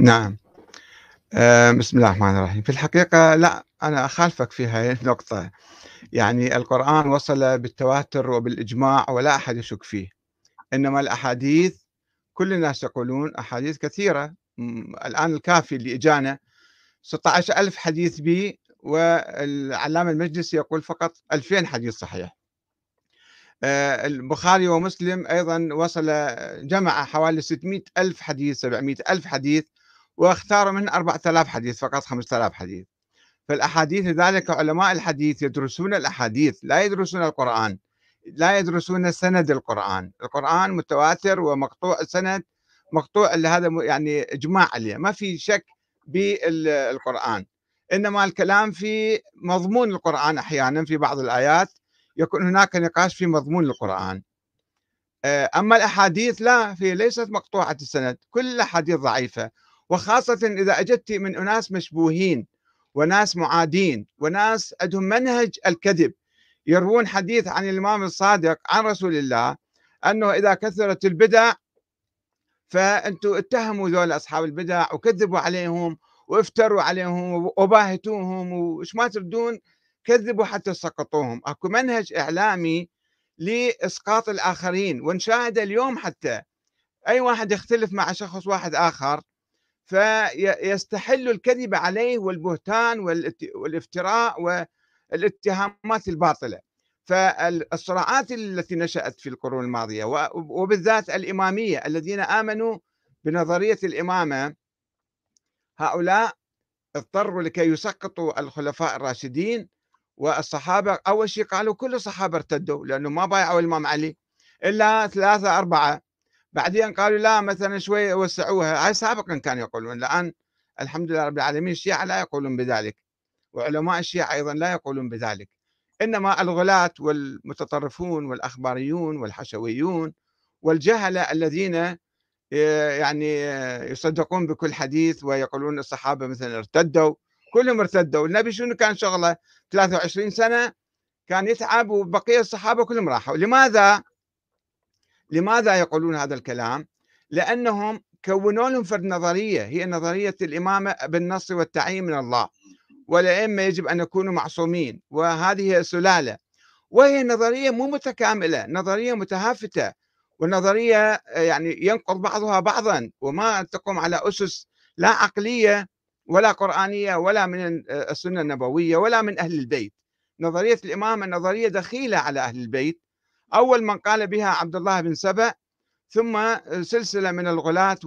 نعم. آه، بسم الله الرحمن الرحيم. في الحقيقة لا أنا أخالفك في هذه النقطة. يعني القرآن وصل بالتواتر وبالإجماع ولا أحد يشك فيه. إنما الأحاديث كل الناس يقولون أحاديث كثيرة. الآن الكافي اللي إجانا 16 ألف حديث به والعلامة المجلسي يقول فقط 2000 حديث صحيح. آه، البخاري ومسلم أيضا وصل جمع حوالي 600 ألف حديث 700 ألف حديث واختار من 4000 حديث فقط 5000 حديث. فالأحاديث لذلك علماء الحديث يدرسون الأحاديث لا يدرسون القرآن لا يدرسون سند القرآن. القرآن متواتر ومقطوع السند مقطوع هذا يعني إجماع عليه. ما في شك بالقرآن. إنما الكلام في مضمون القرآن أحيانا في بعض الآيات يكون هناك نقاش في مضمون القرآن. آه، أما الأحاديث لا في ليست مقطوعة السند. كل الأحاديث ضعيفة. وخاصة إذا أجدت من أناس مشبوهين وناس معادين وناس عندهم منهج الكذب يروون حديث عن الإمام الصادق عن رسول الله أنه إذا كثرت البدع فأنتم اتهموا ذول أصحاب البدع وكذبوا عليهم وافتروا عليهم وباهتوهم وش ما تردون كذبوا حتى سقطوهم. أكو منهج إعلامي لإسقاط الآخرين ونشاهد اليوم حتى أي واحد يختلف مع شخص واحد آخر فيستحل الكذب عليه والبهتان والافتراء والاتهامات الباطلة. فالصراعات التي نشأت في القرون الماضية وبالذات الإمامية الذين آمنوا بنظرية الإمامة هؤلاء اضطروا لكي يسقطوا الخلفاء الراشدين والصحابة. أول شيء قالوا كل الصحابة ارتدوا لأنه ما بايعوا الإمام علي إلا ثلاثة أربعة بعدين قالوا لا مثلا شوي وسعوها. هاي سابقا كانوا يقولون الآن الحمد لله رب العالمين الشيعة لا يقولون بذلك وعلماء الشيعة أيضا لا يقولون بذلك. إنما الغلاة والمتطرفون والأخباريون والحشويون والجهلة الذين آه، يعني آه، يصدقون بكل حديث ويقولون الصحابة مثلا ارتدوا كلهم ارتدوا. النبي شنو كان شغله؟ 23 سنة كان يتعب وبقية الصحابة كلهم راحوا. لماذا؟ لماذا يقولون هذا الكلام؟ لأنهم كونوا لهم فرد نظرية هي نظرية الإمامة بالنص والتعيين من الله. والأئمة يجب أن يكونوا معصومين وهذه سلالة. وهي نظرية مو متكاملة نظرية متهافتة ونظرية يعني ينقض بعضها بعضا وما تقوم على أسس لا عقلية ولا قرآنية ولا من السنة النبوية ولا من أهل البيت. نظرية الإمامة نظرية دخيلة على أهل البيت أول من قال بها عبد الله بن سبأ ثم سلسلة من الغلاة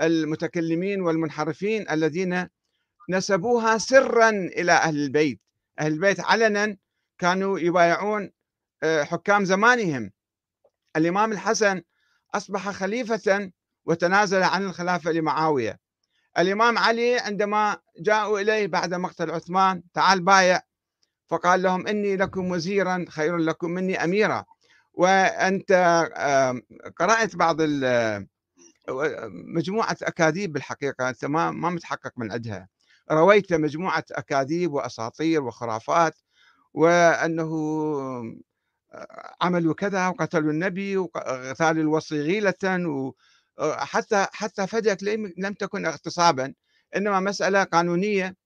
والمتكلمين والمنحرفين الذين نسبوها سرا إلى أهل البيت. أهل البيت علنا كانوا يبايعون آه، حكام زمانهم. الإمام الحسن أصبح خليفة وتنازل عن الخلافة لمعاوية. الإمام علي عندما جاءوا إليه بعد مقتل عثمان تعال بايع. فقال لهم إني لكم وزيرا خير لكم مني أميرا. وأنت قرأت بعض مجموعة أكاذيب بالحقيقة أنت ما ما متحقق من عندها. رويت مجموعة أكاذيب وأساطير وخرافات وأنه عملوا كذا وقتلوا النبي وقتلوا الوصي غيلة حتى حتى فدك لم تكن اغتصابا. إنما مسألة قانونية.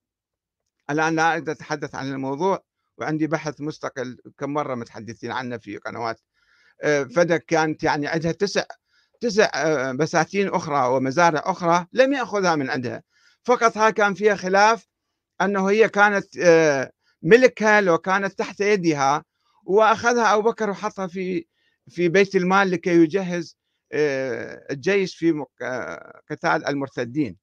الآن لا أتحدث عن الموضوع وعندي بحث مستقل كم مرة متحدثين عنه في قنوات آه، فدك كانت يعني عندها تسع تسع آه، بساتين أخرى ومزارع أخرى لم يأخذها من عندها. فقط ها كان فيها خلاف أنه هي كانت آه، ملكها لو كانت تحت يدها وأخذها أبو بكر وحطها في في بيت المال لكي يجهز الجيش في قتال المرتدين.